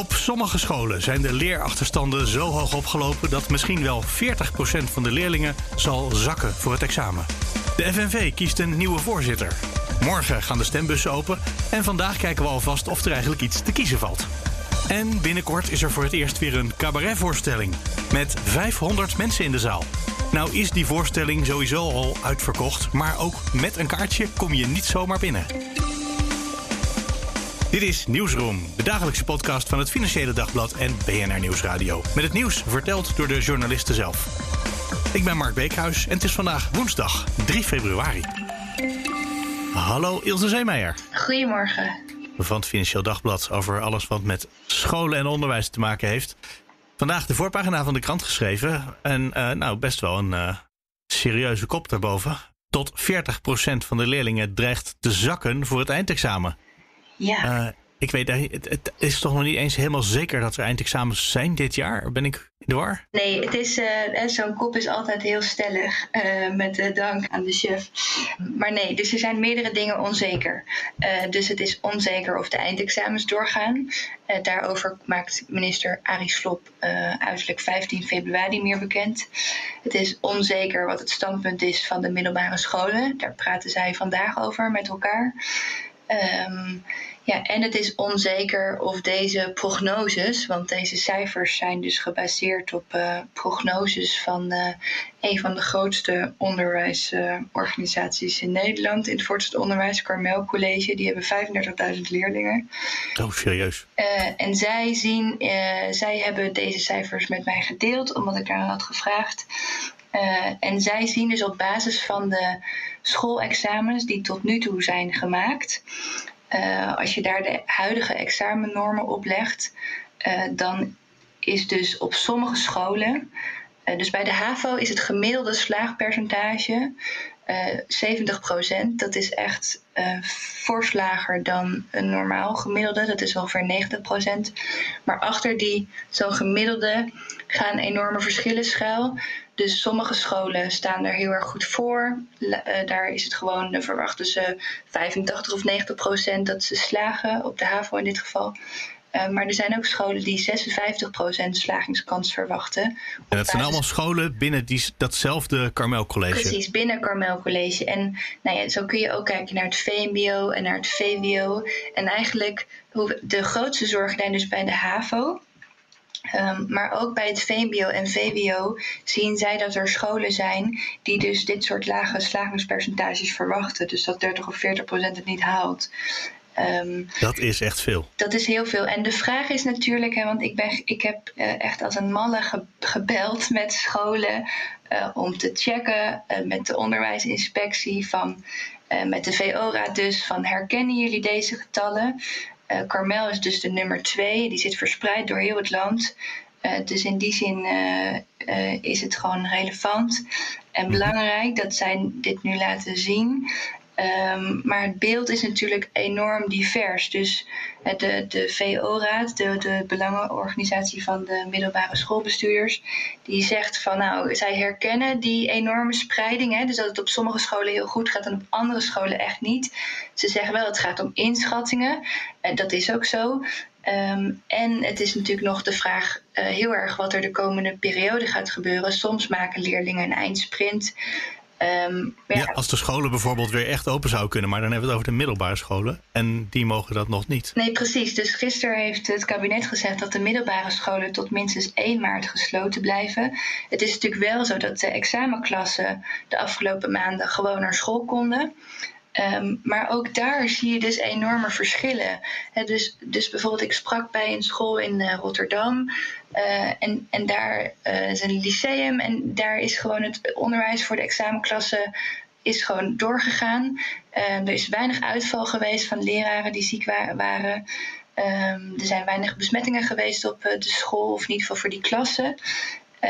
Op sommige scholen zijn de leerachterstanden zo hoog opgelopen dat misschien wel 40% van de leerlingen zal zakken voor het examen. De FNV kiest een nieuwe voorzitter. Morgen gaan de stembussen open en vandaag kijken we alvast of er eigenlijk iets te kiezen valt. En binnenkort is er voor het eerst weer een cabaretvoorstelling met 500 mensen in de zaal. Nou is die voorstelling sowieso al uitverkocht, maar ook met een kaartje kom je niet zomaar binnen. Dit is Nieuwsroom, de dagelijkse podcast van het Financiële Dagblad en BNR Nieuwsradio. Met het nieuws verteld door de journalisten zelf. Ik ben Mark Beekhuis en het is vandaag woensdag 3 februari. Hallo Ilse Zeemeijer. Goedemorgen. Van het Financieel Dagblad over alles wat met scholen en onderwijs te maken heeft. Vandaag de voorpagina van de krant geschreven. En uh, nou, best wel een uh, serieuze kop daarboven. Tot 40% van de leerlingen dreigt te zakken voor het eindexamen. Ja. Uh, ik weet, het, het, is toch nog niet eens helemaal zeker dat er eindexamens zijn dit jaar? Ben ik war? Nee, het is, uh, zo'n kop is altijd heel stellig, uh, met de dank aan de chef. Maar nee, dus er zijn meerdere dingen onzeker. dus het is onzeker of de eindexamens doorgaan. daarover maakt minister Arie Slob uiterlijk 15 februari meer bekend. Het is onzeker wat het standpunt is van de middelbare scholen. Daar praten zij vandaag over met elkaar. Um, ja, en het is onzeker of deze prognoses, want deze cijfers zijn dus gebaseerd op uh, prognoses van uh, een van de grootste onderwijsorganisaties uh, in Nederland, in het voortgezet onderwijs, Carmel College. Die hebben 35.000 leerlingen. Oh, serieus? en zij zien, zij hebben deze cijfers met mij gedeeld, omdat ik daar had gevraagd. en zij zien dus op basis van de schoolexamens die tot nu toe zijn gemaakt, uh, als je daar de huidige examennormen op legt, uh, dan is dus op sommige scholen, uh, dus bij de HAVO is het gemiddelde slaagpercentage 70%. Dat is echt fors lager dan een normaal gemiddelde, dat is ongeveer 90%. Maar achter die zo'n gemiddelde gaan enorme verschillen schuil. Dus sommige scholen staan er heel erg goed voor. Uh, daar is het gewoon, uh, verwachten ze 85 of 90 procent dat ze slagen, op de HAVO in dit geval. Uh, maar er zijn ook scholen die 56 procent slagingskans verwachten. En dat zijn allemaal scholen binnen die, datzelfde Carmel College? Precies, binnen Carmel College. En nou ja, zo kun je ook kijken naar het VMBO en naar het VWO. En eigenlijk de grootste zorglijn dus bij de HAVO. Um, maar ook bij het VMBO en VWO zien zij dat er scholen zijn die dus dit soort lage slagingspercentages verwachten. Dus dat 30 of 40 procent het niet haalt. Um, dat is echt veel. Dat is heel veel. En de vraag is natuurlijk, hè, want ik, ben, ik heb uh, echt als een malle ge, gebeld met scholen uh, om te checken uh, met de onderwijsinspectie van. met de VO-raad dus van herkennen jullie deze getallen? Uh, Carmel is dus de nummer twee. Die zit verspreid door heel het land. Uh, dus in die zin uh, is het gewoon relevant en mhm. belangrijk dat zij dit nu laten zien. Um, maar het beeld is natuurlijk enorm divers. Dus de, de VO-raad, de, de belangenorganisatie van de middelbare schoolbestuurders, die zegt van nou, zij herkennen die enorme spreiding. Hè, dus dat het op sommige scholen heel goed gaat en op andere scholen echt niet. Ze zeggen wel, het gaat om inschattingen. En dat is ook zo. Um, en het is natuurlijk nog de vraag uh, heel erg wat er de komende periode gaat gebeuren. Soms maken leerlingen een eindsprint. Um, ja, ja, als de scholen bijvoorbeeld weer echt open zouden kunnen, maar dan hebben we het over de middelbare scholen en die mogen dat nog niet. Nee, precies. Dus gisteren heeft het kabinet gezegd dat de middelbare scholen tot minstens 1 maart gesloten blijven. Het is natuurlijk wel zo dat de examenklassen de afgelopen maanden gewoon naar school konden. Um, maar ook daar zie je dus enorme verschillen. Dus, dus bijvoorbeeld, ik sprak bij een school in uh, Rotterdam. Uh, en, en daar uh, is een lyceum. En daar is gewoon het onderwijs voor de examenklassen is gewoon doorgegaan. er is weinig uitval geweest van leraren die ziek wa waren. Ehm, er zijn weinig besmettingen geweest op de school, of in ieder geval voor die klassen.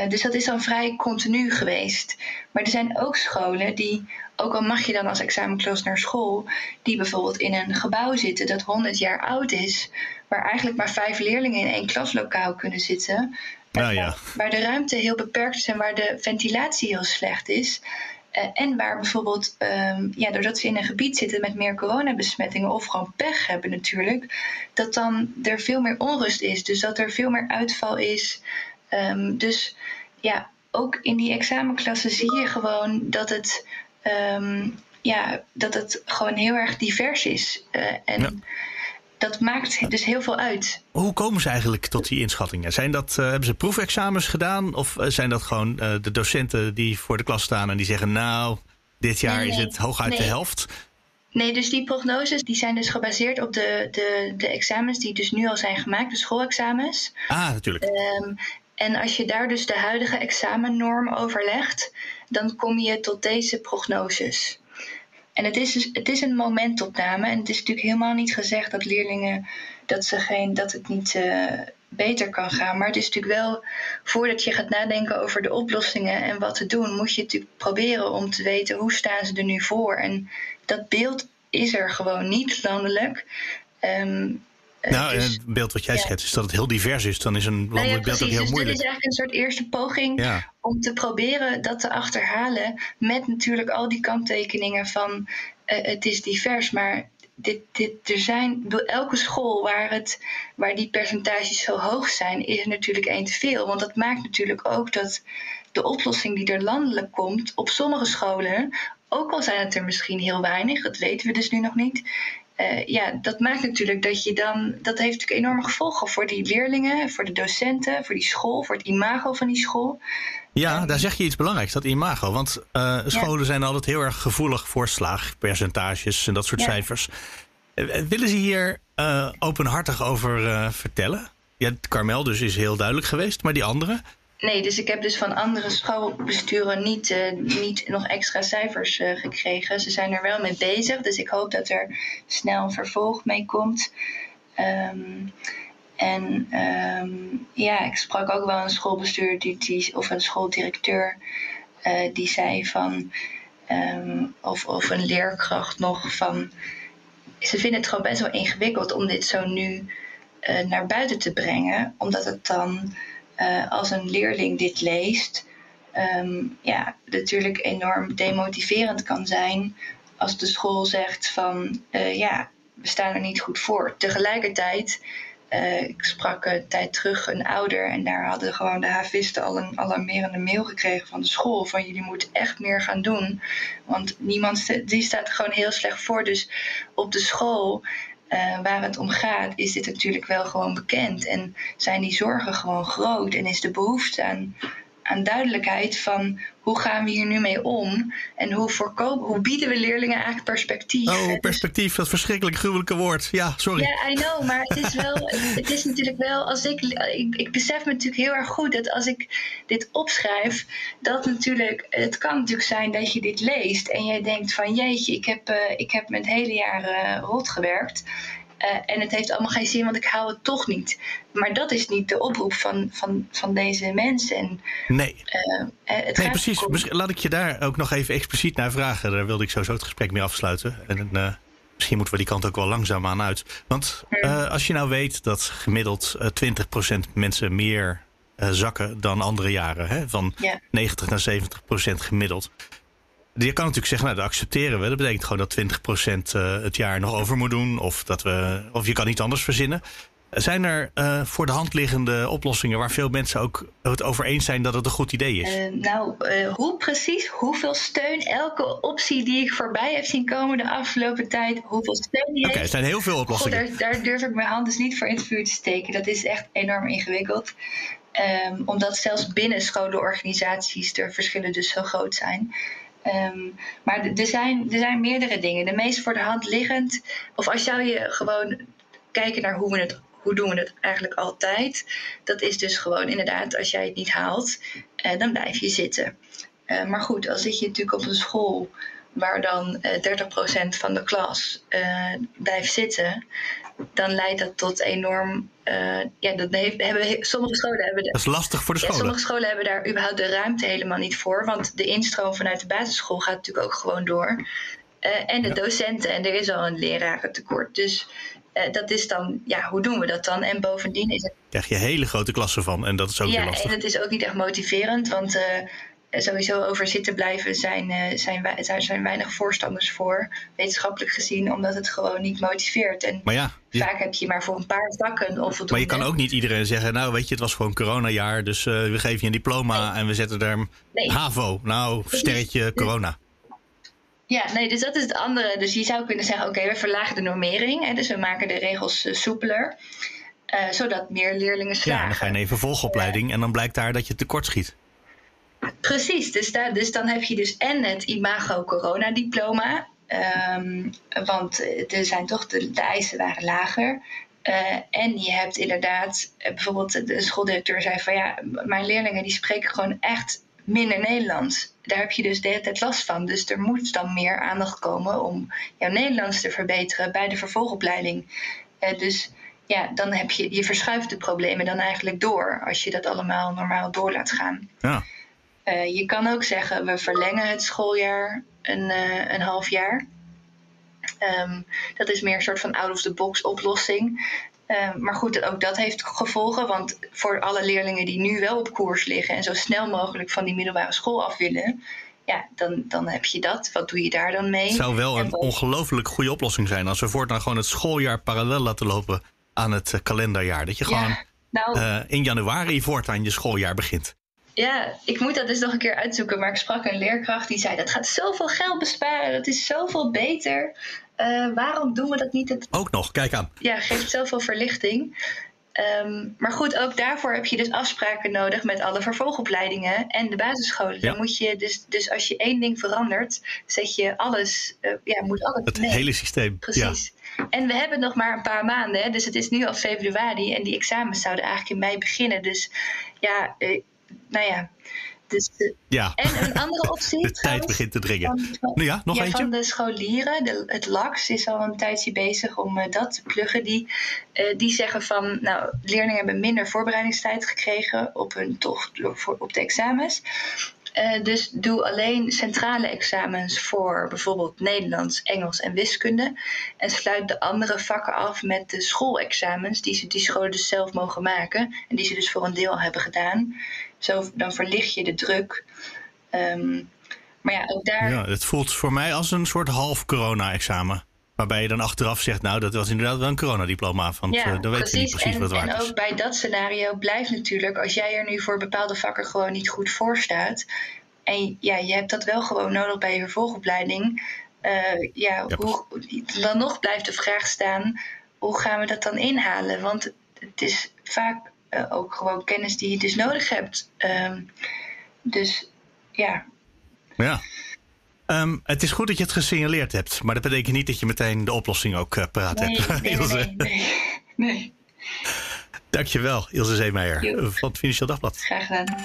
Dus dat is dan vrij continu geweest. Maar er zijn ook scholen die, ook al mag je dan als examenklas naar school, die bijvoorbeeld in een gebouw zitten dat 100 jaar oud is, waar eigenlijk maar vijf leerlingen in één klaslokaal kunnen zitten. Nou ja. Waar de ruimte heel beperkt is en waar de ventilatie heel slecht is. Uh, en waar bijvoorbeeld, um, ja, doordat ze in een gebied zitten met meer coronabesmettingen of gewoon pech hebben natuurlijk, dat dan er veel meer onrust is. Dus dat er veel meer uitval is. Um, dus ja, ook in die examenklassen zie je gewoon dat het, um, ja, dat het gewoon heel erg divers is. Uh, en ja dat maakt dus heel veel uit. Hoe komen ze eigenlijk tot die inschattingen? Zijn dat, uh, hebben ze proefexamens gedaan? Of eh, zijn dat gewoon uh, de docenten die voor de klas staan en die zeggen: Nou, dit jaar nee, is het hooguit nee. de helft? Nee, dus die prognoses die zijn dus gebaseerd op de, de, de examens die dus nu al zijn gemaakt, de schoolexamens. Ah, natuurlijk. Um, en als je daar dus de huidige examennorm overlegt, dan kom je tot deze prognoses. En het is, dus, het is een momentopname. En het is natuurlijk helemaal niet gezegd dat leerlingen dat, ze geen, dat het niet uh, beter kan gaan. Maar het is natuurlijk wel, voordat je gaat nadenken over de oplossingen en wat te doen, moet je natuurlijk proberen om te weten hoe staan ze er nu voor. En dat beeld is er gewoon niet landelijk. Um, eh, nou, dus, het beeld wat jij ja. schetst is dat het heel divers is. Dan is een landelijk nou ja, beeld ook heel dus moeilijk. Dit is eigenlijk een soort eerste poging ja. om te proberen dat te achterhalen. Met natuurlijk al die kanttekeningen van uh, het is divers. Maar dit, dit, er zijn, elke school waar, het, waar die percentages zo hoog zijn, is er natuurlijk één te veel. Want dat maakt natuurlijk ook dat de oplossing die er landelijk komt op sommige scholen, ook al zijn het er misschien heel weinig, dat weten we dus nu nog niet, uh, ja, dat maakt natuurlijk dat je dan. Dat heeft natuurlijk enorme gevolgen voor die leerlingen, voor de docenten, voor die school, voor het imago van die school. Ja, daar zeg je iets belangrijks, dat imago. Want uh, scholen ja. zijn altijd heel erg gevoelig voor slaagpercentages en dat soort ja. cijfers. Uh, willen ze hier openhartig over vertellen? Ja, Carmel dus is heel duidelijk geweest, maar die anderen? Nee, dus ik heb dus van andere schoolbesturen niet, uh, niet nog extra cijfers uh, gekregen. Ze zijn er wel mee bezig, dus ik hoop dat er snel een vervolg mee komt. Um, en um, ja, ik sprak ook wel een schoolbestuur die, of een schooldirecteur uh, die zei van, um, of, of een leerkracht nog van, ze vinden het gewoon best wel ingewikkeld om dit zo nu naar buiten te brengen, omdat het dan uh, als een leerling dit leest, um, ja, natuurlijk enorm demotiverend kan zijn als de school zegt van uh, ja, we staan er niet goed voor. Tegelijkertijd, uh, ik sprak een tijd terug een ouder en daar hadden gewoon de havisten al een alarmerende mail gekregen van de school van jullie moeten echt meer gaan doen, want niemand die staat er gewoon heel slecht voor. Dus op de school uh, waar het om gaat, is dit natuurlijk wel gewoon bekend. En zijn die zorgen gewoon groot en is de behoefte aan, aan duidelijkheid van hoe gaan we hier nu mee om en hoe, voorkomen, hoe bieden we leerlingen eigenlijk perspectief. Oh, perspectief, dat verschrikkelijk gruwelijke woord. Ja, sorry. Ja, I know, maar het is wel, het is natuurlijk wel, als ik, ik, ik besef me natuurlijk heel erg goed dat als ik dit opschrijf, dat natuurlijk, het kan natuurlijk zijn dat je dit leest en jij denkt van jeetje, ik heb, uh, ik heb mijn hele jaar uh, rot gewerkt. Uh, en het heeft allemaal geen zin, want ik hou het toch niet. Maar dat is niet de oproep van, van, van deze mensen. En, nee, uh, het nee precies. Om... Laat ik je daar ook nog even expliciet naar vragen. Daar wilde ik sowieso het gesprek mee afsluiten. En uh, misschien moeten we die kant ook wel langzaam aan uit. Want hmm. als je nou weet dat gemiddeld 20% mensen meer zakken dan andere jaren, hè, van yeah. 90 naar 70% gemiddeld. Je kan natuurlijk zeggen, nou, dat accepteren we. Dat betekent gewoon dat 20% uh, het jaar nog over moet doen. Of, dat we, of je kan iets anders verzinnen. Zijn er uh, voor de hand liggende oplossingen waar veel mensen ook het over eens zijn dat het een goed idee is? Uh, nou, uh, hoe precies, hoeveel steun elke optie die ik voorbij heb zien komen de afgelopen tijd, hoeveel steun die Oké, okay, er zijn heel veel oplossingen. Daar, daar, durf ik mijn hand dus niet voor in het vuur te steken. Dat is echt enorm ingewikkeld. Um, omdat zelfs binnen scholenorganisaties de verschillen dus zo groot zijn. Um, maar er zijn, er zijn meerdere dingen. De meest voor de hand liggend, of als zou je gewoon kijken naar hoe we het hoe doen we het eigenlijk altijd? Dat is dus gewoon inderdaad, als jij het niet haalt, eh, dan blijf je zitten. Uh, maar goed, al zit je natuurlijk op een school waar dan uh, 30% van de klas blijft zitten, dan leidt dat tot enorm. ja, dat heeft, hebben, sommige scholen hebben. dat is lastig voor de scholen. Ja, sommige scholen hebben daar überhaupt de ruimte helemaal niet voor. Want de instroom vanuit de basisschool gaat natuurlijk ook gewoon door. en de docenten. En er is al een lerarentekort. Dus uh, dat is dan, ja, hoe doen we dat dan? En bovendien is het. Krijg je hele grote klassen van en dat is ook ja, weer lastig. Ja, en het is ook niet echt motiverend, want uh, sowieso over zitten blijven zijn, uh, zijn, wij, zijn weinig voorstanders voor, wetenschappelijk gezien, omdat het gewoon niet motiveert. En maar ja, je... vaak heb je maar voor een paar vakken of Maar je kan ook niet iedereen zeggen, nou weet je, het was gewoon coronajaar, dus we geven je een diploma en we zetten er nee. HAVO. Nou, sterretje corona. Ja, nee, dus dat is het andere. Dus je zou kunnen zeggen, oké, we verlagen de normering. Hè, dus we maken de regels uh, soepeler. Uh, zodat meer leerlingen slagen. Ja, dan ga je even volgopleiding en dan blijkt daar dat je tekort schiet. Precies, dus, dus dan heb je dus en het imago corona diploma. Um, want er zijn toch de, eisen waren lager. Uh, en je hebt inderdaad, bijvoorbeeld de schooldirecteur zei van ja, mijn leerlingen die spreken gewoon echt minder Nederlands. Daar heb je dus de hele tijd last van. Dus er moet dan meer aandacht komen om jouw Nederlands te verbeteren bij de vervolgopleiding. Dus ja, dan heb je, je verschuift de problemen dan eigenlijk door als je dat allemaal normaal door laat gaan. Ja. Uh, je kan ook zeggen, we verlengen het schooljaar een, uh, een half jaar. Um, dat is meer een soort van out-of-the-box oplossing. Uh, maar goed, ook dat heeft gevolgen. Want voor alle leerlingen die nu wel op koers liggen en zo snel mogelijk van die middelbare school af willen, ja, dan, dan heb je dat. Wat doe je daar dan mee? Het zou wel een ongelooflijk goede oplossing zijn als we voortaan gewoon het schooljaar parallel laten lopen aan het uh, kalenderjaar. Dat je gewoon ja, nou, in januari voortaan je schooljaar begint. Ja, ik moet dat dus nog een keer uitzoeken. Maar ik sprak een leerkracht die zei: dat gaat zoveel geld besparen. Dat is zoveel beter. Uh, waarom doen we dat niet? Het... Ook nog, kijk aan. Ja, geeft zoveel verlichting. Um, maar goed, ook daarvoor heb je dus afspraken nodig met alle vervolgopleidingen en de basisscholen. Ja. Dan moet je dus, dus als je één ding verandert, zet je alles, uh, ja, moet alles. Het mee. hele systeem. Precies. Ja. En we hebben nog maar een paar maanden, dus het is nu al februari en die examens zouden eigenlijk in mei beginnen. Dus ja, uh, nou ja. Dus de, ja. En een andere optie. De tijd begint te dringen. Van, van, nou ja, nog ja, eentje. Van de scholieren, de, het LAX is al een tijdje bezig om uh, dat te pluggen. Die, uh, die zeggen van, nou, leerlingen hebben minder voorbereidingstijd gekregen op hun tocht voor, op de examens. Uh, dus doe alleen centrale examens voor bijvoorbeeld Nederlands, Engels en wiskunde. En sluit de andere vakken af met de schoolexamens, die, ze, die scholen dus zelf mogen maken. En die ze dus voor een deel hebben gedaan. Zo, dan verlicht je de druk. Um, maar ja, ook daar. Ja, het voelt voor mij als een soort half corona-examen. Waarbij je dan achteraf zegt, nou, dat was inderdaad wel een coronadiploma. Want ja, uh, dan weet je niet precies en, wat waard en is. ook bij dat scenario blijft natuurlijk, als jij er nu voor bepaalde vakken gewoon niet goed voor staat. En ja, je hebt dat wel gewoon nodig bij je vervolgopleiding. Uh, ja, Ja, hoe, dan nog blijft de vraag staan, hoe gaan we dat dan inhalen? Want het is vaak uh, ook gewoon kennis die je dus nodig hebt. Um, dus ja. Ja. Um, het is goed dat je het gesignaleerd hebt, maar dat betekent niet dat je meteen de oplossing ook uh, paraat nee, hebt. Nee, Ilse. nee, nee, nee. Dankjewel, Ilse Zeemeijer Jo. van het Financieel Dagblad. Graag gedaan.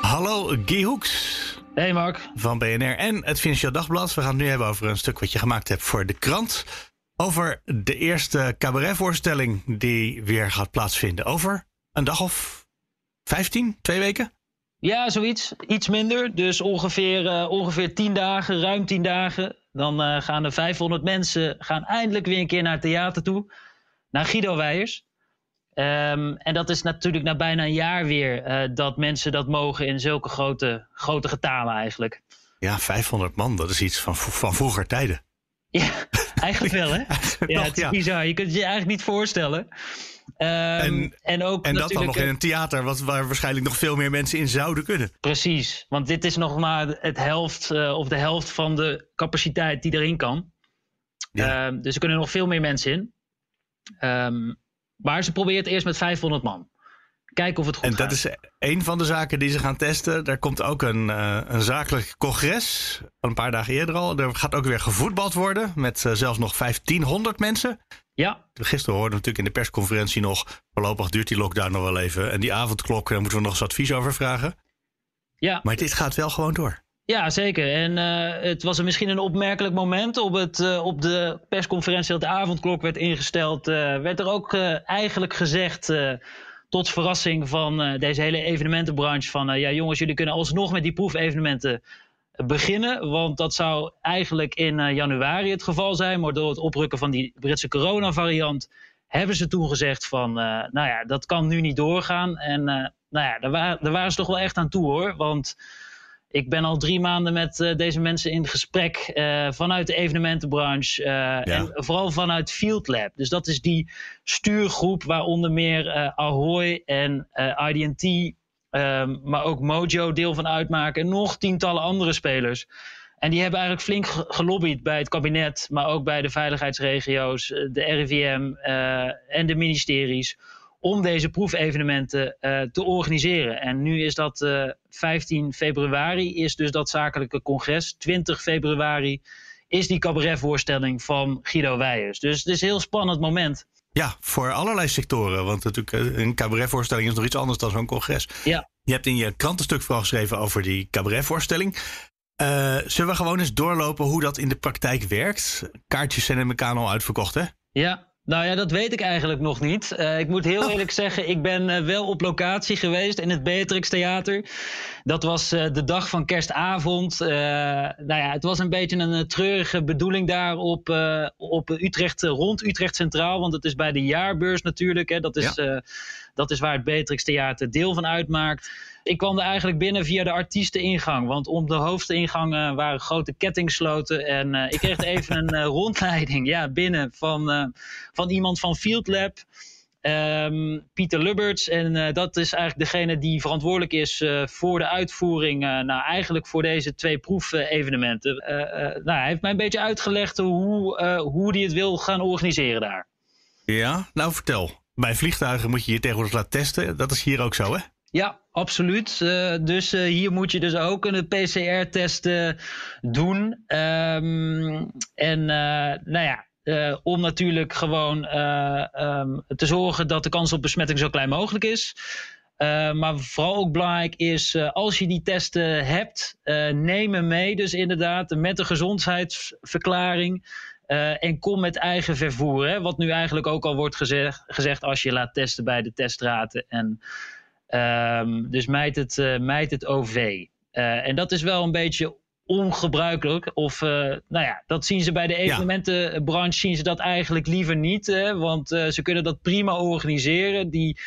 Hallo, Guy Hoeks Hey Mark. van BNR en het Financieel Dagblad. We gaan het nu hebben over een stuk wat je gemaakt hebt voor de krant. Over de eerste cabaretvoorstelling die weer gaat plaatsvinden. Over een dag of 15, twee weken? Ja, zoiets. Iets minder. Dus ongeveer, uh, ongeveer 10 dagen, ruim 10 dagen. Dan uh, gaan er 500 mensen gaan eindelijk weer een keer naar het theater toe. Naar Guido Weijers. Um, en dat is natuurlijk na bijna een jaar weer uh, dat mensen dat mogen in zulke grote, grote getalen eigenlijk. Ja, 500 man, dat is iets van, van vroeger tijden. Ja, eigenlijk wel hè? ja, het is bizar. Je kunt het je eigenlijk niet voorstellen. Um, En- en ook En dat dan nog in een theater wat, waar waarschijnlijk nog veel meer mensen in zouden kunnen. Precies, want dit is nog maar het helft uh, of de helft van de capaciteit die erin kan. Ja. Um, dus er kunnen nog veel meer mensen in. Um, maar ze probeert eerst met 500 man. Kijken of het goed En gaat. dat is een van de zaken die ze gaan testen. Er komt ook een, uh, een zakelijk congres, een paar dagen eerder al. Er gaat ook weer gevoetbald worden met uh, zelfs nog 1500 mensen. Ja, Gisteren hoorden we natuurlijk in de persconferentie nog... voorlopig duurt die lockdown nog wel even. En die avondklok, daar moeten we nog eens advies over vragen. ja, Maar dit gaat wel gewoon door. Ja, zeker. En uh, het was misschien een opmerkelijk moment. Op, het, uh, op de persconferentie dat de avondklok werd ingesteld, uh, werd er ook eigenlijk gezegd, tot verrassing van deze hele evenementenbranche, van ja jongens, jullie kunnen alsnog met die proefevenementen beginnen. Want dat zou eigenlijk in januari het geval zijn. Maar door het oprukken van die Britse coronavariant hebben ze toen gezegd van, nou ja, dat kan nu niet doorgaan. En nou ja, daar, daar waren ze toch wel echt aan toe hoor. Want ik ben al drie maanden met uh, deze mensen in gesprek uh, vanuit de evenementenbranche. Uh, ja. En vooral vanuit Field Lab. Dus dat is die stuurgroep waar onder meer Ahoy en IDT, um, maar ook Mojo deel van uitmaken. En nog tientallen andere spelers. En die hebben eigenlijk flink gelobbyd bij het kabinet, maar ook bij de veiligheidsregio's, de RIVM en de ministeries om deze proefevenementen uh, te organiseren. En nu is dat uh, eh, 15 februari, is dus dat zakelijke congres. 20 februari is die cabaretvoorstelling van Guido Weijers. Dus het is een heel spannend moment. Ja, voor allerlei sectoren. Want natuurlijk, eh, een cabaretvoorstelling is nog iets anders dan zo'n congres. Ja. Je hebt in je krantenstuk vooral geschreven over die cabaretvoorstelling. Uh, zullen we gewoon eens doorlopen hoe dat in de praktijk werkt? Kaartjes zijn in elkaar al uitverkocht, hè? Ja, nou ja, dat weet ik eigenlijk nog niet. Uh, ik moet heel oh. eerlijk zeggen, ik ben uh, wel op locatie geweest in het Beatrix Theater. Dat was uh, de dag van kerstavond. nou ja, het was een beetje een treurige bedoeling daar op, op Utrecht, rond Utrecht Centraal. Want het is bij de jaarbeurs natuurlijk. Hè, dat, is, ja. Dat is waar het Beatrix Theater deel van uitmaakt ik kwam er eigenlijk binnen via de artiesteningang. Want om de hoofdingang waren grote kettingsloten. En uh, ik kreeg even een uh, rondleiding ja, binnen van, van iemand van Field Lab. Um, Pieter Lubberts. En dat is eigenlijk degene die verantwoordelijk is voor de uitvoering. nou, eigenlijk voor deze twee proefevenementen. nou, hij heeft mij een beetje uitgelegd hoe, hoe hij het wil gaan organiseren daar. Ja, nou vertel. Bij vliegtuigen moet je je tegenwoordig laten testen. Dat is hier ook zo, hè? Ja, absoluut. Uh, dus uh, hier moet je dus ook een PCR-test uh, doen. Um, en nou ja, om natuurlijk gewoon um, te zorgen dat de kans op besmetting zo klein mogelijk is. maar vooral ook belangrijk is, als je die testen hebt, neem hem mee. Dus inderdaad, met een gezondheidsverklaring. En kom met eigen vervoer. Hè, wat nu eigenlijk ook al wordt gezegd, gezegd als je laat testen bij de testraten. En Um, dus mijt het, uh, mijt het OV. Uh, eh, en dat is wel een beetje ongebruikelijk. Of nou ja, dat zien ze bij de evenementenbranche zien ze dat eigenlijk liever niet. Hè, want ze kunnen dat prima organiseren. Die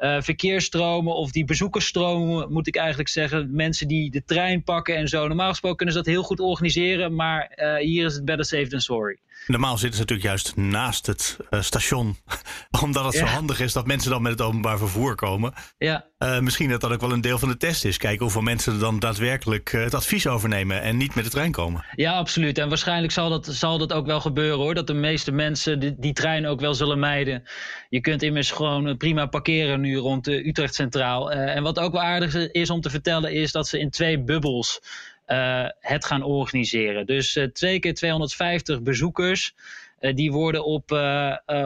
verkeersstromen of die bezoekersstromen, moet ik eigenlijk zeggen. Mensen die de trein pakken en zo. Normaal gesproken kunnen ze dat heel goed organiseren. Maar hier is het better safe than sorry. Normaal zitten ze natuurlijk juist naast het uh, station. Omdat het zo handig is dat mensen dan met het openbaar vervoer komen. Ja. Uh, misschien dat dat ook wel een deel van de test is. Kijken hoeveel mensen er dan daadwerkelijk uh, het advies overnemen en niet met de trein komen. Ja, absoluut. En waarschijnlijk zal dat, zal dat ook wel gebeuren hoor. Dat de meeste mensen die, die trein ook wel zullen mijden. Je kunt immers gewoon prima parkeren nu rond de Utrecht Centraal. en wat ook wel aardig is om te vertellen is dat ze in twee bubbels het gaan organiseren. Dus uh, twee keer 250 bezoekers. Uh, die worden op,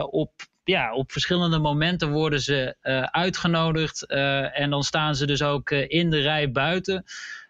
op, ja, op verschillende momenten worden ze uitgenodigd. en dan staan ze dus ook in de rij buiten.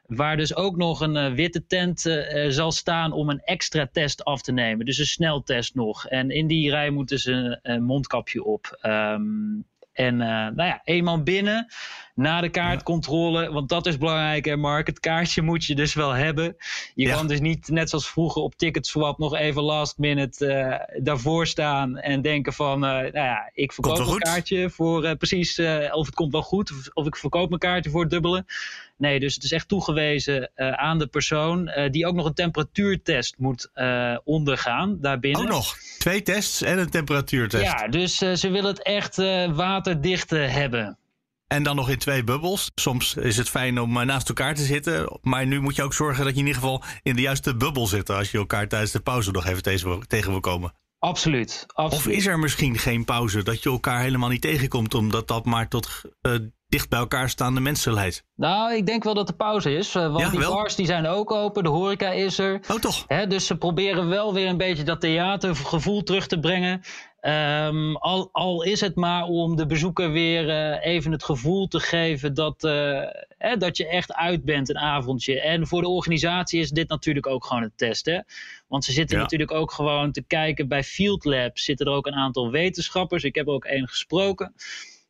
Waar dus ook nog een witte tent zal staan om een extra test af te nemen. Dus een sneltest nog. En in die rij moeten ze een mondkapje op. Um, en nou ja, eenmaal binnen na de kaartcontrole. Want dat is belangrijk, hè, Mark. Het kaartje moet je dus wel hebben. Je kan dus niet, net zoals vroeger op Ticketswap, nog even last minute uh, daarvoor staan en denken van, uh, nou ja, ik verkoop een kaartje voor uh, precies, of het komt wel goed, of, of, ik verkoop mijn kaartje voor het dubbele. Nee, dus het is echt toegewezen aan de persoon die ook nog een temperatuurtest moet ondergaan daarbinnen. Ook nog twee tests en een temperatuurtest. Ja, dus ze willen het echt waterdicht hebben. En dan nog in twee bubbels. Soms is het fijn om eh, naast elkaar te zitten. Maar nu moet je ook zorgen dat je in ieder geval in de juiste bubbel zit. Als je elkaar tijdens de pauze nog even tegen wil komen. Absoluut, absoluut. Of is er misschien geen pauze? Dat je elkaar helemaal niet tegenkomt. Omdat dat maar tot uh, dicht bij elkaar staande mensen leidt. Nou, ik denk wel dat de pauze is. Uh, want ja, die wel? bars die zijn ook open. De horeca is er. Oh toch? Dus ze proberen wel weer een beetje dat theatergevoel terug te brengen. Um, al, al, is het maar om de bezoeker weer uh, even het gevoel te geven dat, uh, hè, dat je echt uit bent een avondje. En voor de organisatie is dit natuurlijk ook gewoon een test. Hè? Want ze zitten ja. natuurlijk ook gewoon te kijken bij Field Lab. Zitten er ook een aantal wetenschappers. Ik heb ook één gesproken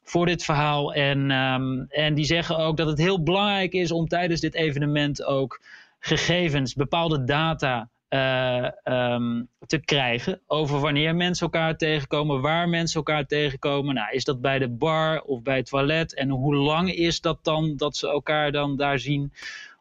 voor dit verhaal. En, um, en die zeggen ook dat het heel belangrijk is om tijdens dit evenement ook gegevens, bepaalde data uh, um, te krijgen over wanneer mensen elkaar tegenkomen, waar mensen elkaar tegenkomen. Nou, is dat bij de bar of bij het toilet? En hoe lang is dat dan dat ze elkaar dan daar zien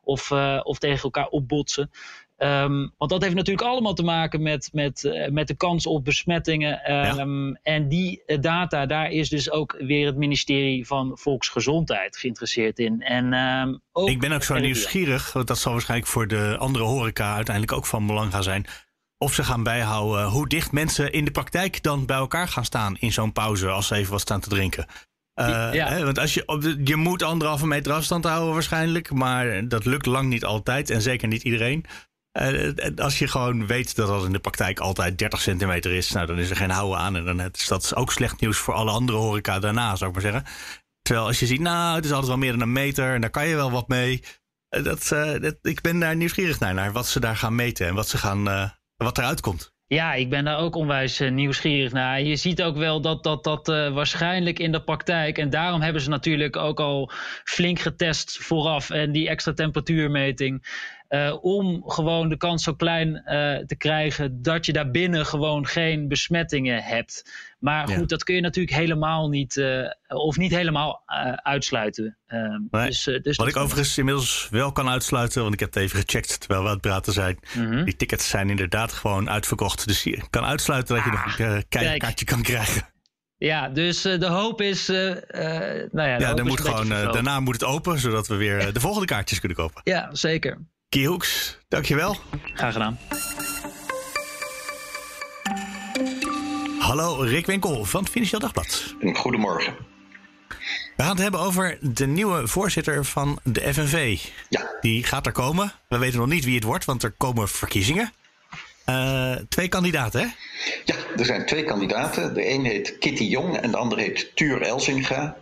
of, uh, of tegen elkaar opbotsen? Um, want dat heeft natuurlijk allemaal te maken met, met, uh, met de kans op besmettingen. Um, ja. En die data, daar is dus ook weer het ministerie van Volksgezondheid geïnteresseerd in. En, um, ook Ik ben ook zo nieuwsgierig, want dat zal waarschijnlijk voor de andere horeca uiteindelijk ook van belang gaan zijn. Of ze gaan bijhouden hoe dicht mensen in de praktijk dan bij elkaar gaan staan in zo'n pauze als ze even wat staan te drinken. Uh, ja. hè, want als je, op de, je moet anderhalve meter afstand houden waarschijnlijk, maar dat lukt lang niet altijd en zeker niet iedereen. Uh, als je gewoon weet dat dat in de praktijk altijd 30 centimeter is, nou, dan is er geen houden aan. En dan is dat ook slecht nieuws voor alle andere horeca daarna, zou ik maar zeggen. Terwijl als je ziet, nou, het is altijd wel meer dan een meter en daar kan je wel wat mee. Dat, dat, ik ben daar nieuwsgierig naar, naar wat ze daar gaan meten en wat, ze gaan, wat eruit komt. Ja, ik ben daar ook onwijs nieuwsgierig naar. Je ziet ook wel dat dat, dat waarschijnlijk in de praktijk. En daarom hebben ze natuurlijk ook al flink getest vooraf. En die extra temperatuurmeting. Uh, om gewoon de kans zo klein uh, te krijgen dat je daarbinnen gewoon geen besmettingen hebt. Maar goed, dat kun je natuurlijk helemaal niet, uh, of niet helemaal uitsluiten. Nee. Dus, dus Wat ik overigens inmiddels wel kan uitsluiten, want ik heb het even gecheckt terwijl we aan het praten zijn. Mm -hmm. Die tickets zijn inderdaad gewoon uitverkocht. Dus je kan uitsluiten dat je ah, nog een kaartje kan krijgen. Ja, dus uh, de hoop is. Uh, uh, nou ja, ja dan moet gewoon, daarna moet het open, zodat we weer de volgende kaartjes kunnen kopen. Ja, zeker. Kie Hoeks, dankjewel. Graag gedaan. Hallo, Rick Winkel van het Financieel Dagblad. Goedemorgen. We gaan het hebben over de nieuwe voorzitter van de FNV. Ja. Die gaat er komen. We weten nog niet wie het wordt, want er komen verkiezingen. Uh, twee kandidaten, hè? Ja, er zijn twee kandidaten. De een heet Kitty Jong en de ander heet Tuur Elsinga.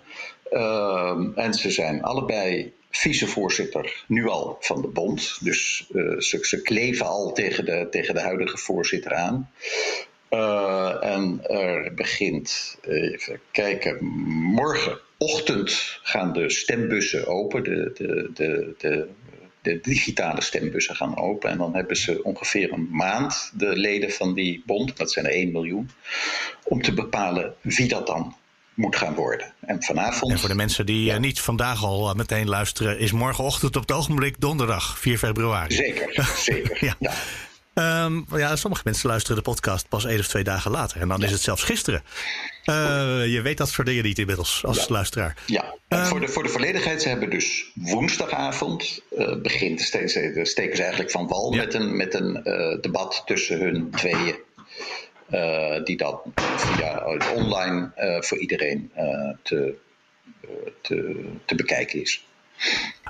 Uh, en ze zijn allebei vicevoorzitter nu al van de bond. Dus uh, ze, kleven al tegen de, tegen de huidige voorzitter aan. Uh, en er begint, even kijken, morgenochtend gaan de stembussen open. De, de, de, de, de digitale stembussen gaan open. En dan hebben ze ongeveer een maand, de leden van die bond, dat zijn er 1 miljoen, om te bepalen wie dat dan moet gaan worden. En vanavond. En voor de mensen die ja. uh, niet vandaag al uh, meteen luisteren, is morgenochtend op het ogenblik donderdag 4 februari. Zeker, zeker. ja. ja. Um, ja, sommige mensen luisteren de podcast pas één of twee dagen later. En dan ja. is het zelfs gisteren. Uh, je weet dat soort dingen niet inmiddels als ja. luisteraar. Ja, um, voor, de, voor de volledigheid, ze hebben dus woensdagavond, uh, begint, steken ze eigenlijk van wal ja. met een, met een uh, debat tussen hun tweeën. Uh, die dan via online uh, voor iedereen te, te, te, bekijken is.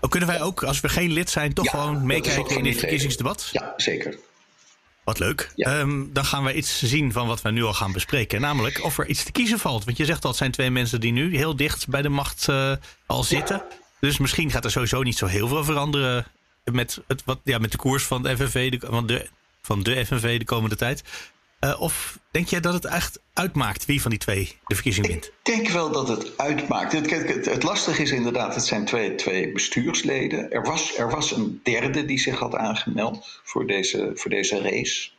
Oh, kunnen wij ook, als we geen lid zijn, toch ja, gewoon meekijken in dit verkiezingsdebat? Ja, zeker. Wat leuk. Ja. Um, dan gaan we iets zien van wat we nu al gaan bespreken. Namelijk of er iets te kiezen valt. Want je zegt al, het zijn twee mensen die nu heel dicht bij de macht al zitten. Ja. Dus misschien gaat er sowieso niet zo heel veel veranderen met, het, wat, ja, met de koers van de FNV, de, van, de, van de FNV de komende tijd. Uh, of denk jij dat het echt uitmaakt wie van die twee de verkiezing wint? Ik denk wel dat het uitmaakt. Het, het, het lastige is inderdaad, het zijn twee, twee bestuursleden. Er was, er was een derde die zich had aangemeld voor deze, voor deze race.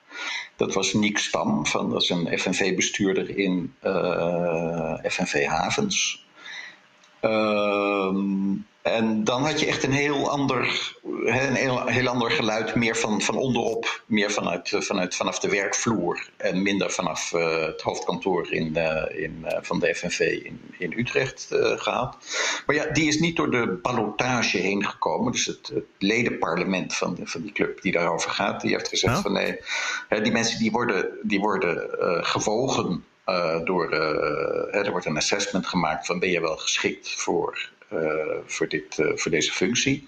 Dat was Niek Stam, van, dat is een FNV-bestuurder in uh, FNV Havens. Uh, en dan had je echt een heel ander, een heel, heel ander geluid, meer van, van onderop, meer vanuit, vanuit, vanaf de werkvloer en minder vanaf uh, het hoofdkantoor in, uh, in, uh, van de FNV in, in Utrecht gehad. Maar ja, die is niet door de ballotage heen gekomen. Dus het, het ledenparlement van, van die club die daarover gaat, die heeft gezegd ja. van nee, die mensen die worden, die worden gewogen uh, door, uh, er wordt een assessment gemaakt van ben je wel geschikt voor, uh, voor, dit, voor deze functie.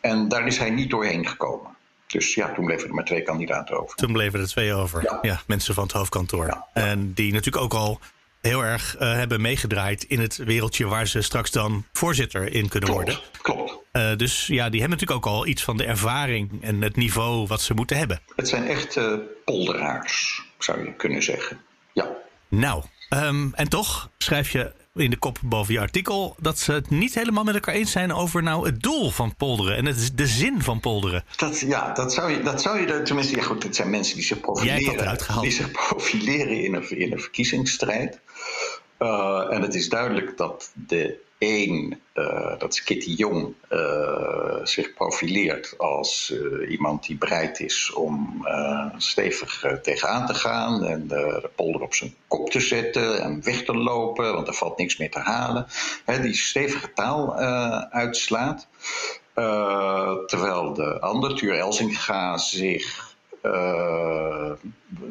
En daar is hij niet doorheen gekomen. Dus ja, toen bleven er maar twee kandidaten over. Toen bleven er twee over. Ja, mensen van het hoofdkantoor. En die natuurlijk ook al heel erg hebben meegedraaid in het wereldje waar ze straks dan voorzitter in kunnen klopt, worden. Klopt. Uh, dus ja, die hebben natuurlijk ook al iets van de ervaring en het niveau wat ze moeten hebben. Het zijn echt uh, polderaars, zou je kunnen zeggen. Ja. Nou, um, en toch schrijf je in de kop boven je artikel dat ze het niet helemaal met elkaar eens zijn over nou het doel van polderen en het, de zin van polderen. Dat, ja, dat zou je, dat zou je tenminste, ja goed, het zijn mensen die zich profileren, die zich profileren in een, in een verkiezingsstrijd. Uh, en het is duidelijk dat de een, uh, dat is Kitty Jong, uh, zich profileert als uh, iemand die bereid is om stevig tegenaan te gaan en de polder op zijn kop te zetten en weg te lopen, want er valt niks meer te halen. Die stevige taal uitslaat. terwijl de ander, Tuur Elzinga, zich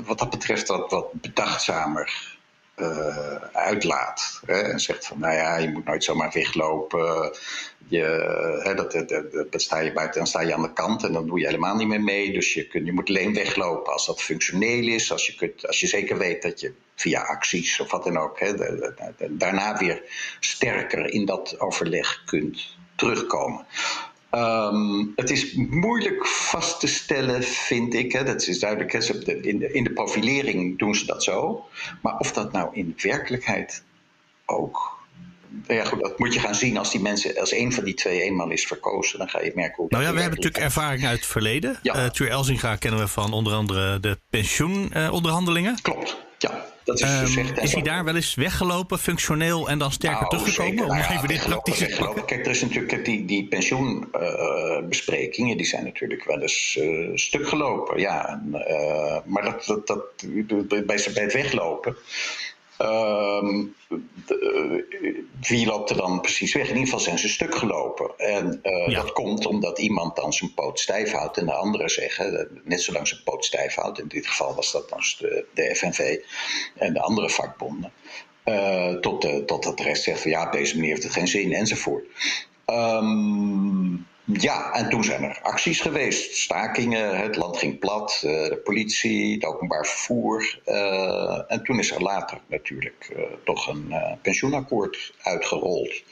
wat dat betreft wat, wat bedachtzamer uh, uitlaat. Hè, en zegt van, nou ja, je moet nooit zomaar weglopen. Je, dat, sta je buiten, dan sta je aan de kant en dan doe je helemaal niet meer mee. Dus je, kun, je moet alleen weglopen als dat functioneel is. Als je, kunt, als je zeker weet dat je via acties of wat dan ook... Hè, daarna weer sterker in dat overleg kunt terugkomen. Um, het is moeilijk vast te stellen, vind ik. Hè. Dat is duidelijk. Hè. In, de, in de profilering doen ze dat zo. Maar of dat nou in werkelijkheid ook ja, goed, dat moet je gaan zien als die mensen, als een van die twee eenmaal is verkozen, dan ga je merken hoe. Nou ja, we hebben natuurlijk ervaring uit het verleden. Ja. Uh, Tuur Elzinga kennen we van onder andere de pensioenonderhandelingen. Uh, Klopt, ja. Dat is, um, is hij daar wel eens weggelopen, functioneel en dan sterker nou, teruggekomen? Om nou even dit praktisch te. Kijk, er is natuurlijk die, die pensioenbesprekingen, uh, die zijn natuurlijk wel eens uh, stuk gelopen. Ja, en, uh, maar dat, dat, dat, bij, bij het weglopen Um, wie loopt er dan precies weg? In ieder geval zijn ze stuk gelopen. En uh, ja. dat komt omdat iemand dan zijn poot stijf houdt en de anderen zeggen, net zolang zijn poot stijf houdt, in dit geval was dat dan de, de FNV en de andere vakbonden, uh, tot, de, tot dat de rest zegt van ja, op deze manier heeft het geen zin enzovoort. Um, ja, en toen zijn er acties geweest, stakingen, het land ging plat, eh, de politie, het openbaar vervoer. Uh, en toen is er later natuurlijk uh, toch een pensioenakkoord uitgerold.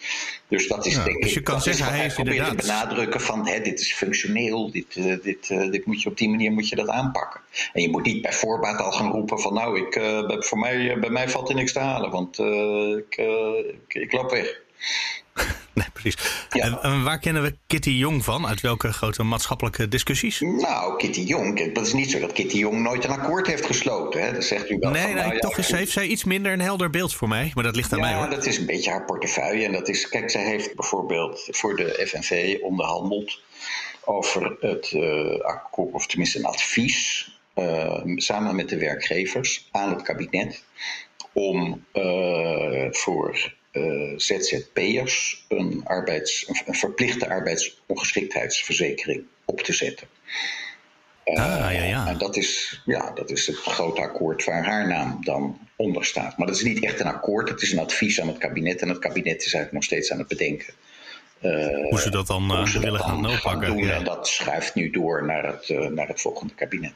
Dus dat is ja, denk dus je ik, kan zeggen, hij heeft inderdaad... te benadrukken van hè, dit is functioneel, dit, dit, dit moet je op die manier moet je dat aanpakken. En je moet niet bij voorbaat al gaan roepen van nou, ik, voor mij, bij mij valt er niks te halen, want ik, ik, ik loop weg. Nee, precies. En, en, waar kennen we Kitty Jong van? Uit welke grote maatschappelijke discussies? Nou, Kitty Jong, het is niet zo dat Kitty Jong nooit een akkoord heeft gesloten. Hè? Dat zegt u wel. Nee, van, nee nou, toch is, heeft zij iets minder een helder beeld voor mij. Maar dat ligt aan ja, mij. Ja, dat is een beetje haar portefeuille. En dat is, kijk, zij heeft bijvoorbeeld voor de FNV onderhandeld over het uh, akkoord, of tenminste een advies, uh, samen met de werkgevers aan het kabinet om uh, voor uh, ZZP'ers een, arbeids, een verplichte arbeidsongeschiktheidsverzekering op te zetten. Uh, ah, ja, ja. En dat is, ja, dat is het grote akkoord waar haar naam dan onder staat. Maar dat is niet echt een akkoord, het is een advies aan het kabinet. En het kabinet is eigenlijk nog steeds aan het bedenken. Uh, hoe ze dat dan uh, willen gaan, gaan doen. Ja. En dat schuift nu door naar het, naar het volgende kabinet.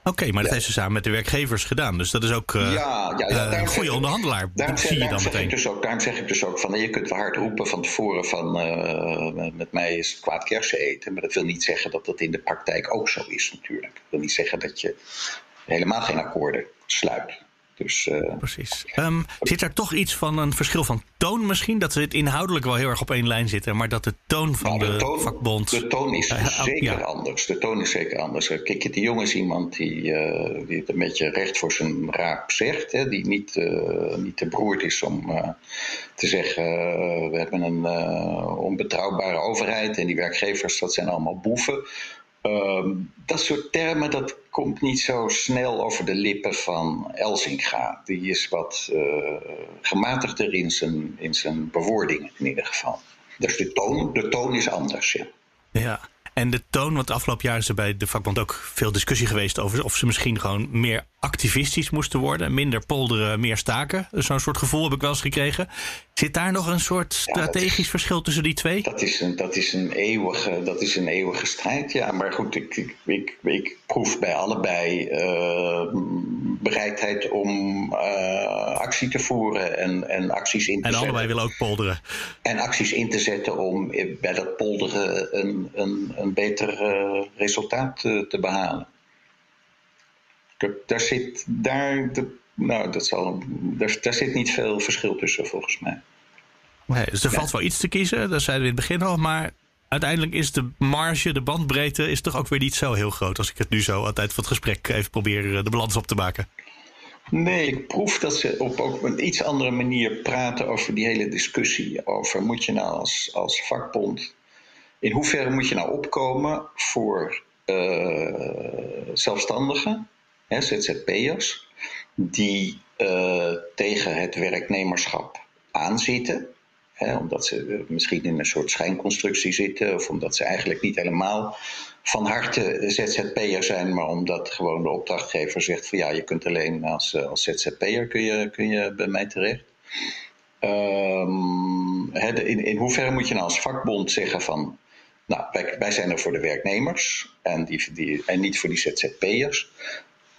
Oké, okay, maar dat ja. heeft ze samen met de werkgevers gedaan. Dus dat is ook uh, ja, ja, ja, uh, een goede onderhandelaar. Daarom, zie je dan meteen. Dus ook, daarom zeg ik dus ook van... je kunt wel hard roepen van tevoren van... Uh, met mij is het kwaad kersen eten. Maar dat wil niet zeggen dat dat in de praktijk ook zo is natuurlijk. Dat wil niet zeggen dat je helemaal geen akkoorden sluit. Dus, uh, Precies. Um, zit er toch iets van een verschil van toon misschien? Dat ze het inhoudelijk wel heel erg op één lijn zitten, maar dat de toon van nou, de, de toon, vakbond. De toon is uh, zeker ja. anders. De toon is zeker anders. Kijk, de Jong is iemand die, uh, die het een beetje recht voor zijn raap zegt, hè, die niet, niet te beroerd is om te zeggen: we hebben een onbetrouwbare overheid en die werkgevers, dat zijn allemaal boeven. Um, dat soort termen, dat komt niet zo snel over de lippen van Elsinga. Die is wat uh, gematigder in zijn, in zijn bewoordingen in ieder geval. Dus de toon, de toon is anders, ja. Ja, En de toon, want afgelopen jaar is er bij de vakbond ook veel discussie geweest over of ze misschien gewoon meer activistisch moesten worden. Minder polderen, meer staken. Zo'n soort gevoel heb ik wel eens gekregen. Zit daar nog een soort strategisch verschil tussen die twee? Dat is een, dat is een, eeuwige, dat is een eeuwige strijd, ja. Maar goed, ik, ik, ik, ik proef bij allebei uh, bereidheid om uh, actie te voeren en, en acties in te en zetten. En allebei willen ook polderen. En acties in te zetten om bij dat polderen een, een, een beter uh, resultaat te behalen. Daar zit, daar, nou, dat zal, daar, daar zit niet veel verschil tussen volgens mij. Nee, dus er valt wel iets te kiezen, dat zeiden we in het begin al. Maar uiteindelijk is de marge, de bandbreedte, is toch ook weer niet zo heel groot. Als ik het nu zo aan het van het gesprek even probeer eh, de balans op te maken. Nee, ik proef dat ze op ook een iets andere manier praten over die hele discussie. Over moet je nou als, als vakbond. In hoeverre moet je nou opkomen voor uh, zelfstandigen, hè, ZZP'ers, die uh, tegen het werknemerschap aanzitten? Hè, omdat ze misschien in een soort schijnconstructie zitten, of omdat ze eigenlijk niet helemaal van harte ZZP'er zijn, maar omdat gewoon de opdrachtgever zegt van ja, je kunt alleen als, als ZZP'er kun je, kun je bij mij terecht. Um, in, in hoeverre moet je nou als vakbond zeggen van nou, wij, wij zijn er voor de werknemers en, die, die, en niet voor die ZZP'ers.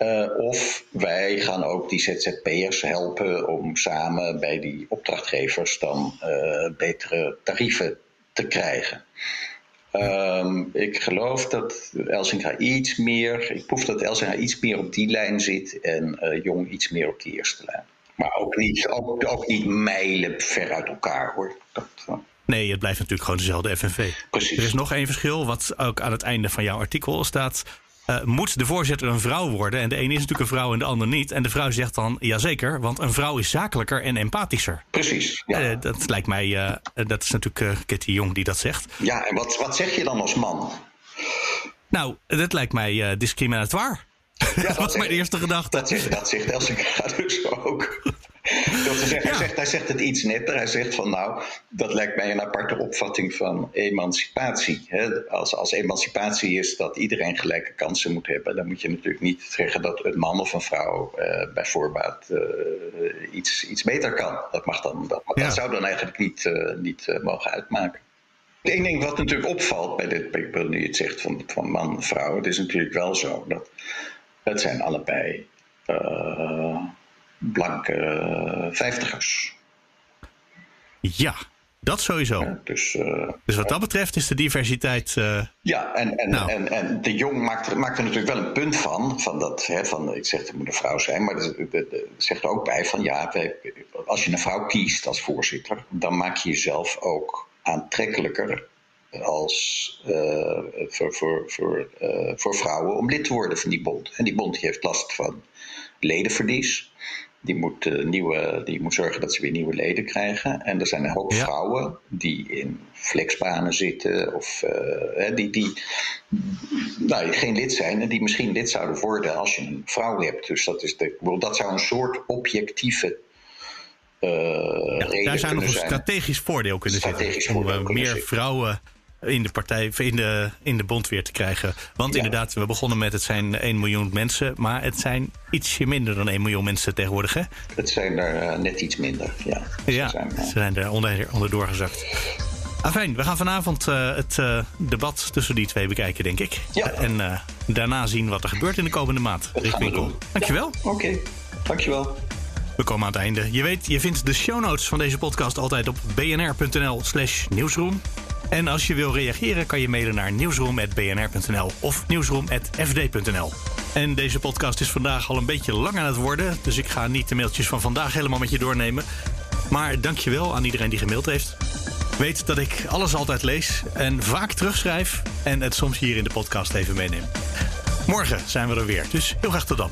Uh, of wij gaan ook die ZZP'ers helpen om samen bij die opdrachtgevers dan uh, betere tarieven te krijgen. Um, ik geloof dat Elsinga iets meer, ik proef dat Elsinga iets meer op die lijn zit en uh, Jong iets meer op die eerste lijn. Maar ook niet, ook, ook niet mijlen ver uit elkaar hoor. Dat, Nee, het blijft natuurlijk gewoon dezelfde FNV. Precies. Er is nog één verschil, wat ook aan het einde van jouw artikel staat. Uh, moet de voorzitter een vrouw worden? En de ene is natuurlijk een vrouw en de ander niet. En de vrouw zegt dan, jazeker, want een vrouw is zakelijker en empathischer. Precies. Ja. Uh, dat lijkt mij, uh, dat is natuurlijk Kitty Jong die dat zegt. Ja, en wat, wat zeg je dan als man? Nou, dat lijkt mij discriminatoire. Ja, dat was mijn eerste gedachte. Dat zegt, dat zegt Elsinga dus ook. Dat ja. hij, zegt, hij zegt het iets netter. Hij zegt van nou, dat lijkt mij een aparte opvatting van emancipatie. Hè? Als, als emancipatie is dat iedereen gelijke kansen moet hebben, dan moet je natuurlijk niet zeggen dat een man of een vrouw uh, bij voorbaat uh, iets, iets beter kan. Dat, mag dan, dat, ja. dat zou dan eigenlijk niet, uh, niet mogen uitmaken. Eén ding wat natuurlijk opvalt bij dit, wil nu het zegt van, van man en vrouw, het is natuurlijk wel zo dat het zijn allebei blanke vijftigers. Ja, dat sowieso. Ja, dus, uh, dus wat dat betreft is de diversiteit. Uh, ja, en, en, nou. en, en de Jong maakt er, maakt er natuurlijk wel een punt van. van, dat, hè, van ik zeg het moet een vrouw zijn, maar er zegt er ook bij van ja, als je een vrouw kiest als voorzitter, dan maak je jezelf ook aantrekkelijker als uh, voor, voor, voor, voor vrouwen om lid te worden van die bond. En die bond die heeft last van ledenverlies. Die moet, uh, nieuwe, die moet zorgen dat ze weer nieuwe leden krijgen. En er zijn een hoop ja. vrouwen die in flexbanen zitten of uh, die, die nou, geen lid zijn en die misschien lid zouden worden als je een vrouw hebt. Dus dat, is de, dat zou een soort objectieve uh, ja, daar zou nog een zijn. strategisch voordeel kunnen Strategisch zitten. voordeel om meer zitten. vrouwen in de partij, in de, in de bond weer te krijgen. Want Ja. inderdaad, we begonnen met het zijn 1 miljoen mensen, maar het zijn ietsje minder dan 1 miljoen mensen tegenwoordig. Hè? Het zijn er uh, net iets minder. Ja, Ja, Ze zijn, ze uh, zijn er onder, onderdoor gezakt. Afijn, we gaan vanavond uh, het uh, debat tussen die twee bekijken, denk ik. Ja. En uh, daarna zien wat er gebeurt in de komende maand. Dat Winkel. doen. Dankjewel. Oké, okay. dankjewel. We komen aan het einde. Je weet, je vindt de show notes van deze podcast altijd op bnr.nl slash nieuwsroom. En als je wil reageren, kan je mailen naar nieuwsroom.bnr.nl of nieuwsroom.fd.nl. En deze podcast is vandaag al een beetje lang aan het worden, dus ik ga niet de mailtjes van vandaag helemaal met je doornemen. Maar dankjewel aan iedereen die gemaild heeft. Weet dat ik alles altijd lees en vaak terugschrijf en het soms hier in de podcast even meeneem. Morgen zijn we er weer, dus heel graag tot dan.